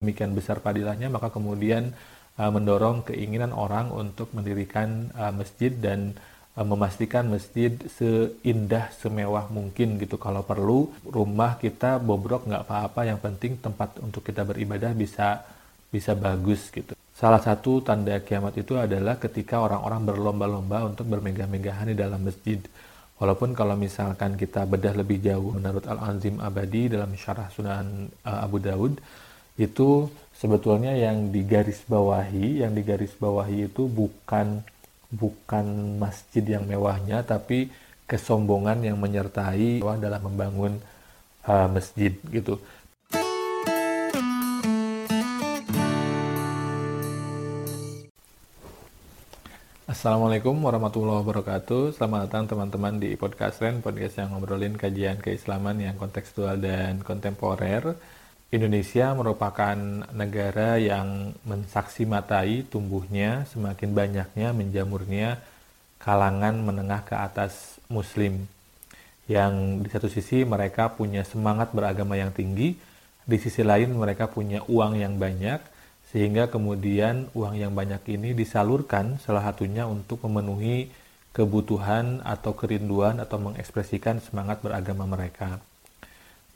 demikian besar padilahnya maka kemudian uh, mendorong keinginan orang untuk mendirikan uh, masjid dan uh, memastikan masjid seindah semewah mungkin gitu. Kalau perlu rumah kita bobrok nggak apa-apa. Yang penting tempat untuk kita beribadah bisa bisa bagus gitu. Salah satu tanda kiamat itu adalah ketika orang-orang berlomba-lomba untuk bermegah-megahan di dalam masjid. Walaupun kalau misalkan kita bedah lebih jauh menurut Al-Anzim Abadi dalam syarah Sunan Abu Daud itu sebetulnya yang digaris bawahi, yang digaris bawahi itu bukan bukan masjid yang mewahnya, tapi kesombongan yang menyertai dalam membangun uh, masjid gitu. Assalamualaikum warahmatullahi wabarakatuh Selamat datang teman-teman di Podcast Ren Podcast yang ngobrolin kajian keislaman yang kontekstual dan kontemporer Indonesia merupakan negara yang mensaksi matai tumbuhnya semakin banyaknya menjamurnya kalangan menengah ke atas muslim yang di satu sisi mereka punya semangat beragama yang tinggi di sisi lain mereka punya uang yang banyak sehingga kemudian uang yang banyak ini disalurkan salah satunya untuk memenuhi kebutuhan atau kerinduan atau mengekspresikan semangat beragama mereka.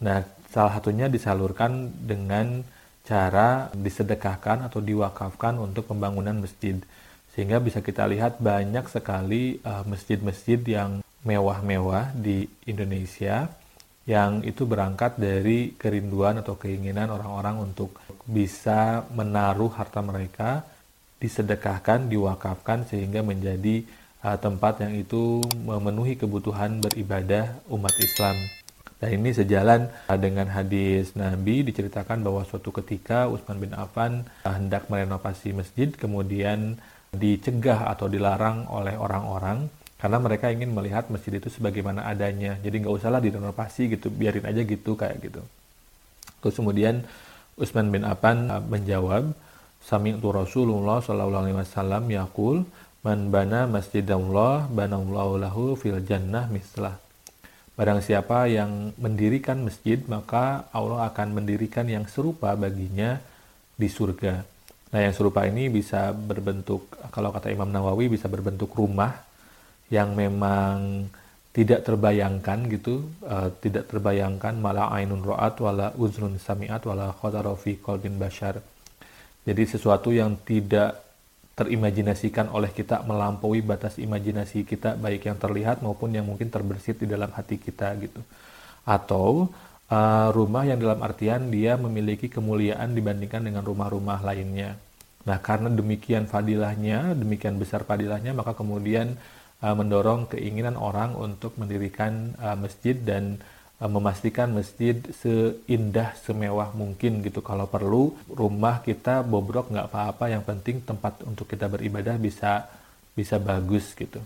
Nah, salah satunya disalurkan dengan cara disedekahkan atau diwakafkan untuk pembangunan masjid. Sehingga bisa kita lihat banyak sekali uh, masjid-masjid uh, yang mewah-mewah di Indonesia yang itu berangkat dari kerinduan atau keinginan orang-orang untuk bisa menaruh harta mereka disedekahkan, diwakafkan sehingga menjadi uh, tempat yang itu memenuhi kebutuhan beribadah umat Islam. Dan ini sejalan uh, dengan hadis Nabi diceritakan bahwa suatu ketika Utsman bin Affan uh, hendak merenovasi masjid kemudian dicegah atau dilarang oleh orang-orang karena mereka ingin melihat masjid itu sebagaimana adanya. Jadi nggak usahlah direnovasi gitu, biarin aja gitu kayak gitu. Terus kemudian Utsman bin Affan uh, menjawab, Sami'tu Rasulullah sallallahu alaihi wasallam yaqul man bana masjidallah banallahu lahu fil jannah mislah. Barang siapa yang mendirikan masjid, maka Allah akan mendirikan yang serupa baginya di surga. Nah, yang serupa ini bisa berbentuk, kalau kata Imam Nawawi, bisa berbentuk rumah yang memang tidak terbayangkan gitu, uh, tidak terbayangkan malah ainun ro'at wala uzrun sami'at wala khotarofi kolbin bashar. Jadi sesuatu yang tidak terimajinasikan oleh kita melampaui batas imajinasi kita baik yang terlihat maupun yang mungkin terbersit di dalam hati kita gitu. Atau uh, rumah yang dalam artian dia memiliki kemuliaan dibandingkan dengan rumah-rumah lainnya. Nah karena demikian fadilahnya demikian besar fadilahnya maka kemudian uh, mendorong keinginan orang untuk mendirikan uh, masjid dan memastikan masjid seindah semewah mungkin gitu. Kalau perlu rumah kita bobrok nggak apa-apa. Yang penting tempat untuk kita beribadah bisa bisa bagus gitu.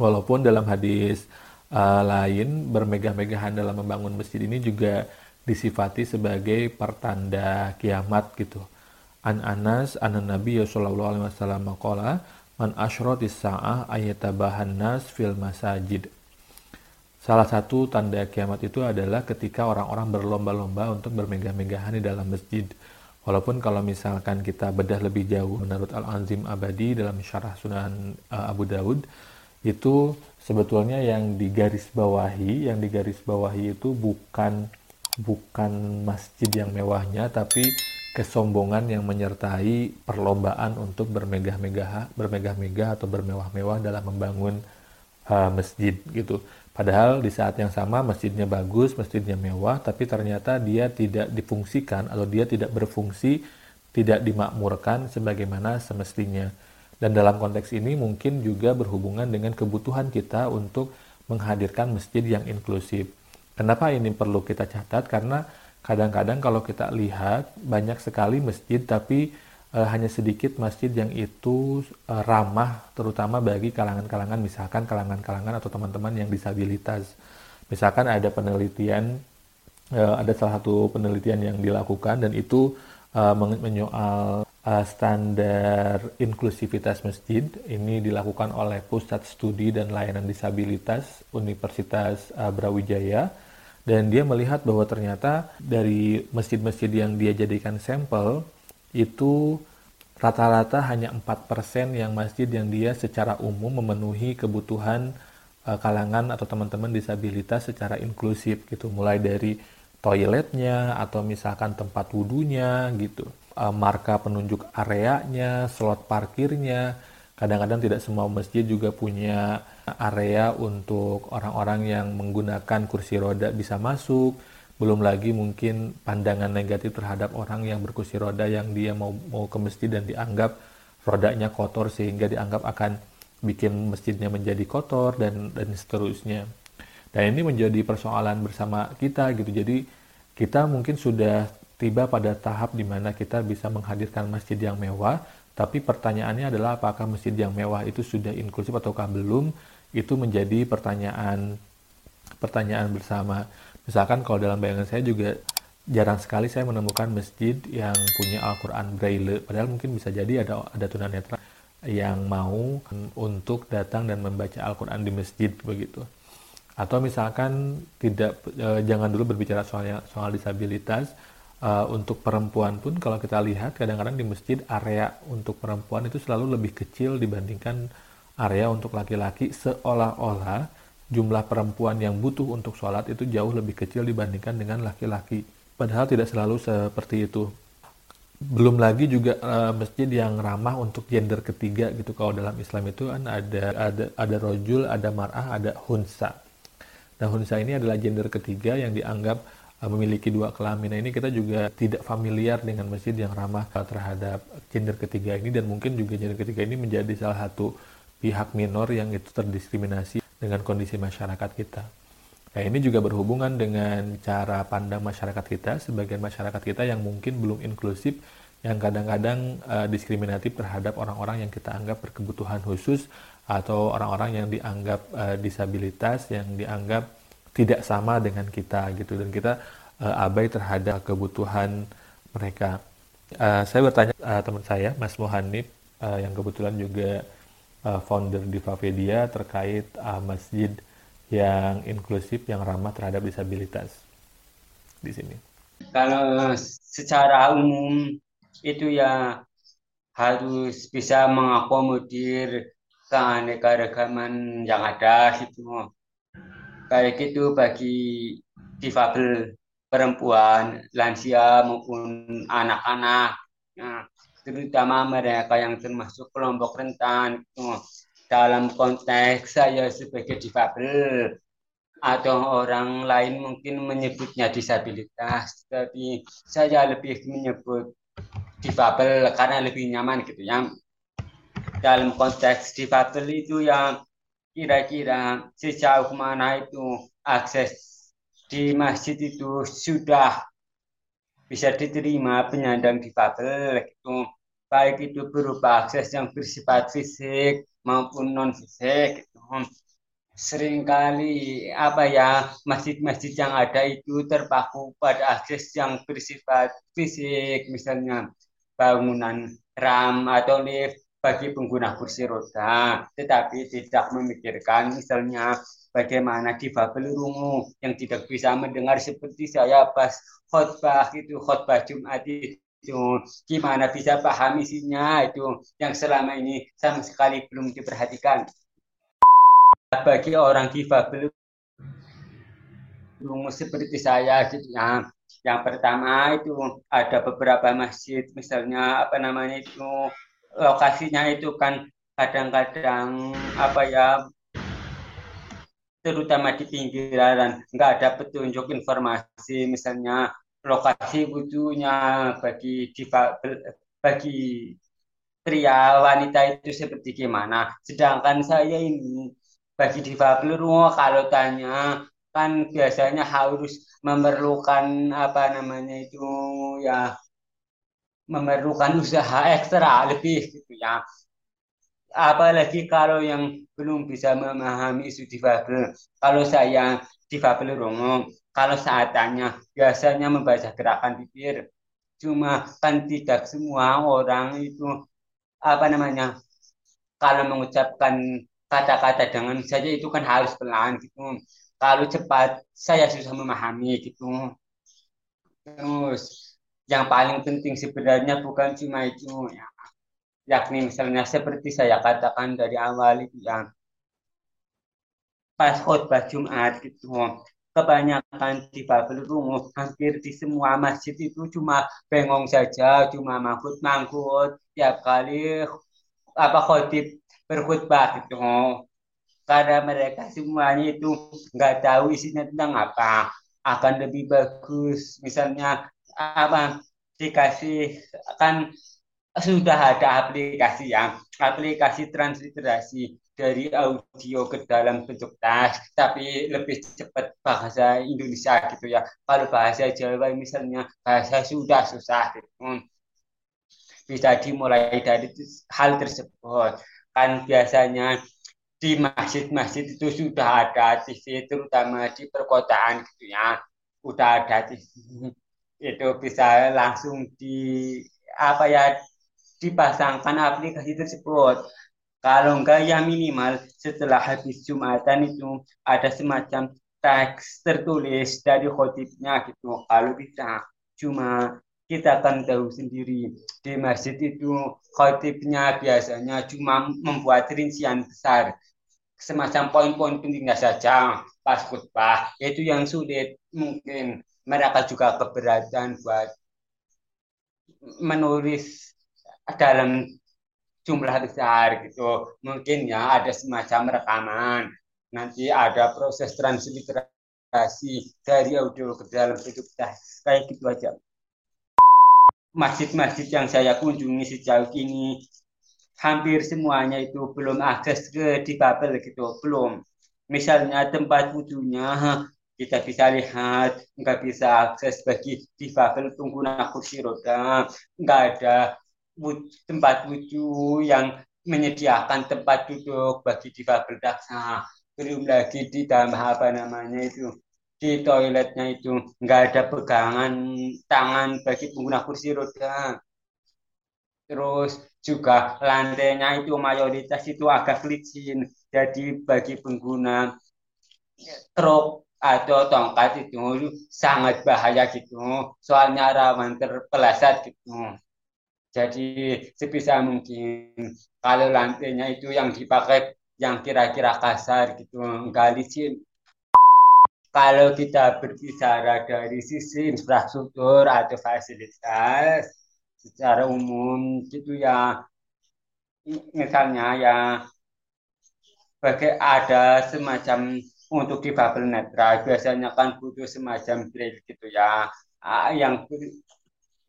Walaupun dalam hadis uh, lain bermegah-megahan dalam membangun masjid ini juga disifati sebagai pertanda kiamat gitu. An Anas an Nabi sallallahu alaihi wasallam man asyratis sa'ah ayatabahan nas fil masajid Salah satu tanda kiamat itu adalah ketika orang-orang berlomba-lomba untuk bermegah-megahan di dalam masjid. Walaupun kalau misalkan kita bedah lebih jauh menurut Al-Anzim Abadi dalam syarah Sunan uh, Abu Daud itu sebetulnya yang digaris bawahi, yang digaris bawahi itu bukan bukan masjid yang mewahnya tapi kesombongan yang menyertai perlombaan untuk bermegah-megah bermegah-megah atau bermewah-mewah dalam membangun uh, masjid gitu. Padahal di saat yang sama masjidnya bagus, masjidnya mewah, tapi ternyata dia tidak difungsikan atau dia tidak berfungsi, tidak dimakmurkan sebagaimana semestinya. Dan dalam konteks ini mungkin juga berhubungan dengan kebutuhan kita untuk menghadirkan masjid yang inklusif. Kenapa ini perlu kita catat? Karena kadang-kadang kalau kita lihat banyak sekali masjid tapi uh, hanya sedikit masjid yang itu uh, ramah terutama bagi kalangan-kalangan misalkan kalangan-kalangan atau teman-teman yang disabilitas. Misalkan ada penelitian uh, ada salah satu penelitian yang dilakukan dan itu menyoal standar inklusivitas masjid. Ini dilakukan oleh Pusat Studi dan Layanan Disabilitas Universitas Brawijaya dan dia melihat bahwa ternyata dari masjid-masjid yang dia jadikan sampel itu rata-rata hanya 4% yang masjid yang dia secara umum memenuhi kebutuhan uh, kalangan atau teman-teman disabilitas secara inklusif gitu. Mulai dari toiletnya atau misalkan tempat wudhunya gitu. Uh, marka penunjuk areanya slot parkirnya. Kadang-kadang tidak semua masjid juga punya area untuk orang-orang yang menggunakan kursi roda bisa masuk belum lagi mungkin pandangan negatif terhadap orang yang berkursi roda yang dia mau mau ke masjid dan dianggap rodanya kotor sehingga dianggap akan bikin masjidnya menjadi kotor dan dan seterusnya. Dan ini menjadi persoalan bersama kita gitu. Jadi kita mungkin sudah tiba pada tahap di mana kita bisa menghadirkan masjid yang mewah, tapi pertanyaannya adalah apakah masjid yang mewah itu sudah inklusif ataukah belum? Itu menjadi pertanyaan pertanyaan bersama. Misalkan kalau dalam bayangan saya juga jarang sekali saya menemukan masjid yang punya Al-Quran Braille. Padahal mungkin bisa jadi ada ada tunanetra yang mau untuk datang dan membaca Al-Quran di masjid begitu. Atau misalkan tidak e, jangan dulu berbicara soal soal disabilitas, e, untuk perempuan pun kalau kita lihat kadang-kadang di masjid area untuk perempuan itu selalu lebih kecil dibandingkan area untuk laki-laki seolah-olah jumlah perempuan yang butuh untuk sholat itu jauh lebih kecil dibandingkan dengan laki-laki. Padahal tidak selalu seperti itu. Belum lagi juga uh, masjid yang ramah untuk gender ketiga gitu. Kalau dalam Islam itu kan ada ada ada rojul, ada mar'ah, ada hunsa. Nah hunsa ini adalah gender ketiga yang dianggap uh, memiliki dua kelamin. Nah ini kita juga tidak familiar dengan masjid yang ramah uh, terhadap gender ketiga ini dan mungkin juga gender ketiga ini menjadi salah satu pihak minor yang itu terdiskriminasi dengan kondisi masyarakat kita. Nah, ini juga berhubungan dengan cara pandang masyarakat kita, sebagian masyarakat kita yang mungkin belum inklusif, yang kadang-kadang uh, diskriminatif terhadap orang-orang yang kita anggap berkebutuhan khusus atau orang-orang yang dianggap uh, disabilitas, yang dianggap tidak sama dengan kita gitu dan kita uh, abai terhadap kebutuhan mereka. Uh, saya bertanya uh, teman saya, Mas Mohanif, uh, yang kebetulan juga uh, founder di Favedia terkait uh, masjid yang inklusif yang ramah terhadap disabilitas di sini. Kalau secara umum itu ya harus bisa mengakomodir keanekaragaman yang ada gitu. Baik itu bagi difabel perempuan, lansia maupun anak-anak. Nah, terutama mereka yang termasuk kelompok rentan dalam konteks saya sebagai difabel atau orang lain mungkin menyebutnya disabilitas tapi saya lebih menyebut difabel karena lebih nyaman gitu ya. Dalam konteks difabel itu yang kira-kira sejauh mana itu akses di masjid itu sudah bisa diterima penyandang difabel gitu baik itu berupa akses yang bersifat fisik maupun non fisik gitu. sering kali apa ya masjid-masjid yang ada itu terpaku pada akses yang bersifat fisik misalnya bangunan ram atau lift bagi pengguna kursi roda, tetapi tidak memikirkan misalnya bagaimana difabel rungu yang tidak bisa mendengar seperti saya pas khotbah itu khotbah Jumat itu. Gimana bisa paham isinya itu yang selama ini sama sekali belum diperhatikan. Bagi orang difabel rungu seperti saya gitu ya. Yang pertama itu ada beberapa masjid misalnya apa namanya itu lokasinya itu kan kadang-kadang apa ya terutama di pinggiran nggak ada petunjuk informasi. Misalnya lokasi butuhnya bagi bagi pria wanita itu seperti gimana. Sedangkan saya ini bagi difabel kalau tanya kan biasanya harus memerlukan apa namanya itu ya memerlukan usaha ekstra lebih gitu ya. Apalagi kalau yang belum bisa memahami isu difabel. Kalau saya difabel umum, kalau saat tanya biasanya membaca gerakan bibir. Cuma kan tidak semua orang itu apa namanya kalau mengucapkan kata-kata dengan saja itu kan harus pelan gitu. kalau cepat saya susah memahami gitu. Terus yang paling penting sebenarnya bukan cuma itu ya. Yakni misalnya seperti saya katakan dari awal itu yang pas khutbah Jumat gitu kebanyakan di Babel Rungu hampir di semua masjid itu cuma bengong saja cuma mangkut mangkut tiap kali apa khotib berkhutbah gitu karena mereka semuanya itu nggak tahu isinya tentang apa. Akan lebih bagus misalnya apa dikasih kan sudah ada aplikasi yang aplikasi transliterasi dari audio ke dalam bentuk teks tapi lebih cepat bahasa Indonesia gitu ya. Kalau bahasa Jawa misalnya bahasa sudah susah gitu. Bisa dimulai dari hal tersebut. Kan biasanya di masjid-masjid itu sudah ada TV terutama di perkotaan gitu ya. Udah ada TV itu bisa langsung di apa ya dipasangkan aplikasi tersebut. Kalau enggak ya minimal setelah habis Jumatan itu ada semacam teks tertulis dari khotibnya gitu. Kalau bisa cuma kita akan tahu sendiri di masjid itu khotibnya biasanya cuma membuat rincian besar semacam poin-poin pentingnya saja pas khutbah itu yang sulit mungkin mereka juga keberatan buat menulis dalam jumlah besar gitu. Mungkin ya ada semacam rekaman. Nanti ada proses transliterasi dari audio ke dalam bentuk kayak gitu aja. Masjid-masjid yang saya kunjungi sejauh ini hampir semuanya itu belum akses ke di Babel gitu, belum. Misalnya tempat wudhunya kita bisa lihat nggak bisa akses bagi di Babel pengguna kursi roda, nggak ada tempat wudhu yang menyediakan tempat duduk bagi di Babel daksa. Belum lagi ditambah apa namanya itu di toiletnya itu nggak ada pegangan tangan bagi pengguna kursi roda Terus juga lantainya itu mayoritas itu agak licin. Jadi bagi pengguna truk atau tongkat itu sangat bahaya gitu. Soalnya rawan terpeleset gitu. Jadi sebisa mungkin kalau lantainya itu yang dipakai yang kira-kira kasar gitu, enggak licin. Kalau kita berbicara dari sisi infrastruktur atau fasilitas, secara umum gitu ya misalnya ya bagai ada semacam untuk di bubble netral biasanya kan butuh semacam drill gitu ya. Yang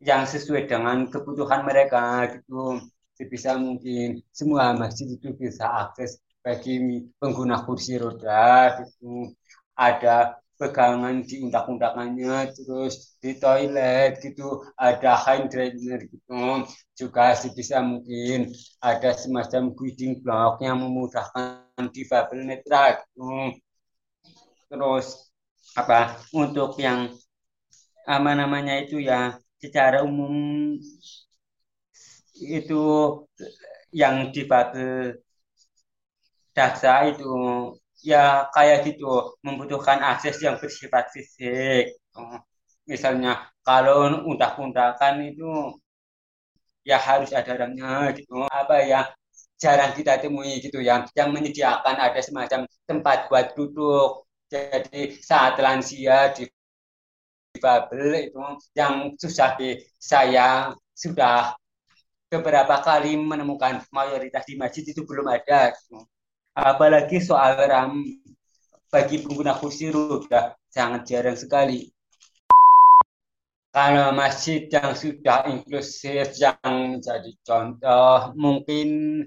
yang sesuai dengan kebutuhan mereka gitu. Sebisa mungkin semua masjid itu bisa akses bagi pengguna kursi roda gitu. Ada pegangan di undak-undakannya terus di toilet gitu. Ada hand drainer gitu. Juga sebisa mungkin ada semacam guiding block yang memudahkan di bubble netra gitu terus apa untuk yang apa namanya itu ya secara umum itu yang di bubble daksa itu ya kayak gitu membutuhkan akses yang bersifat fisik. Misalnya kalau undak-undakan itu ya harus ada orangnya gitu. Apa ya jarang kita temui gitu ya yang menyediakan ada semacam tempat buat duduk jadi saat lansia di Babel itu yang susah di saya sudah beberapa kali menemukan mayoritas di masjid itu belum ada apalagi soal RAM bagi pengguna kursi roda sangat jarang sekali. Kalau masjid yang sudah inklusif yang menjadi contoh mungkin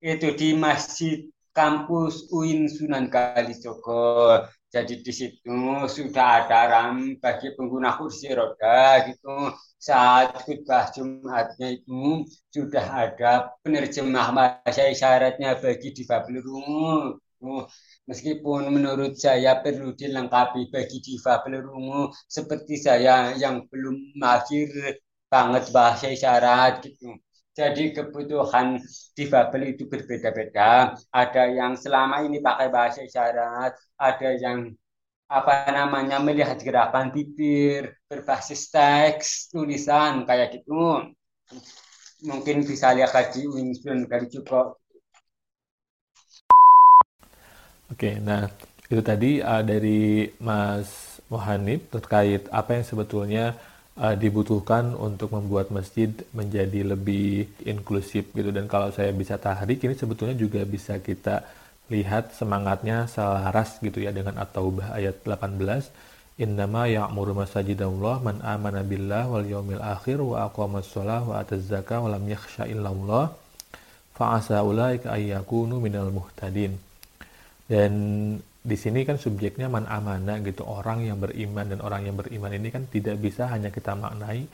itu di masjid kampus UIN Sunan Kalijogo. Jadi di situ sudah ada RAM bagi pengguna kursi roda gitu. Saat khutbah Jumatnya itu sudah ada penerjemah bahasa isyaratnya bagi difabel rungu. Meskipun menurut saya perlu dilengkapi bagi difabel rungu seperti saya yang belum mahir banget bahasa isyarat gitu. Jadi kebutuhan difabel itu berbeda-beda. Ada yang selama ini pakai bahasa isyarat, ada yang apa namanya melihat gerakan bibir berbasis teks tulisan kayak gitu mungkin bisa lihat kaji Winston kali juga Oke, nah itu tadi uh, dari Mas Mohanib terkait apa yang sebetulnya uh, dibutuhkan untuk membuat masjid menjadi lebih inklusif gitu dan kalau saya bisa tarik ini sebetulnya juga bisa kita lihat semangatnya selaras gitu ya dengan At-Taubah ayat 18 Innama ya'muru masajidallah man amana billah wal yaumil akhir wa aqamas shalah wa ataz zakah wa lam yakhsha illallah fa asa ulaika ayyakunu minal muhtadin. Dan di sini kan subjeknya man amana gitu. Orang yang beriman dan orang yang beriman ini kan tidak bisa hanya kita maknai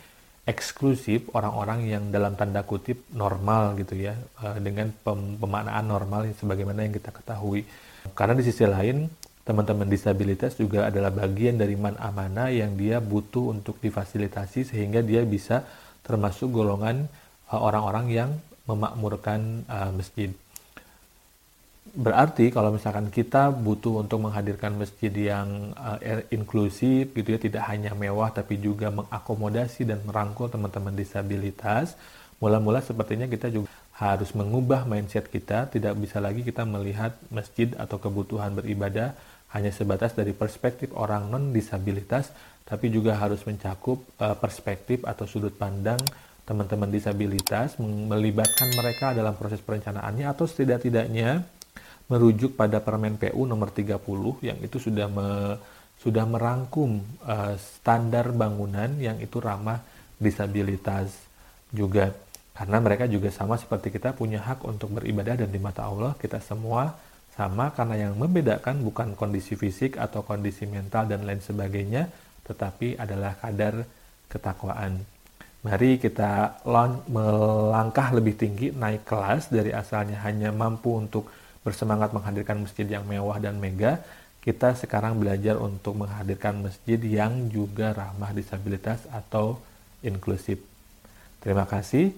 eksklusif orang-orang yang dalam tanda kutip normal gitu ya eh, dengan pemaknaan normal sebagaimana yang kita ketahui. Karena di sisi lain teman-teman disabilitas juga adalah bagian dari man amana yang dia butuh untuk difasilitasi sehingga dia bisa termasuk golongan eh, orang-orang yang memakmurkan uh, masjid berarti kalau misalkan kita butuh untuk menghadirkan masjid yang uh, inklusif gitu ya tidak hanya mewah tapi juga mengakomodasi dan merangkul teman-teman disabilitas mula-mula sepertinya kita juga harus mengubah mindset kita. Tidak bisa lagi kita melihat masjid atau kebutuhan beribadah hanya sebatas dari perspektif orang non disabilitas tapi juga harus mencakup uh, perspektif atau sudut pandang teman-teman disabilitas melibatkan mereka dalam proses perencanaannya atau setidak-tidaknya merujuk pada Permen PU nomor 30 yang itu sudah me, sudah merangkum uh, standar bangunan yang itu ramah disabilitas juga. Karena mereka juga sama seperti kita punya hak untuk beribadah dan di mata Allah kita semua sama. Karena yang membedakan bukan kondisi fisik atau kondisi mental dan lain sebagainya tetapi adalah kadar ketakwaan. Mari kita melangkah lebih tinggi, naik kelas. Dari asalnya hanya mampu untuk bersemangat menghadirkan masjid yang mewah dan megah, kita sekarang belajar untuk menghadirkan masjid yang juga ramah disabilitas atau inklusif. Terima kasih.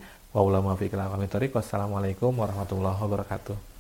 Wassalamualaikum warahmatullahi wabarakatuh.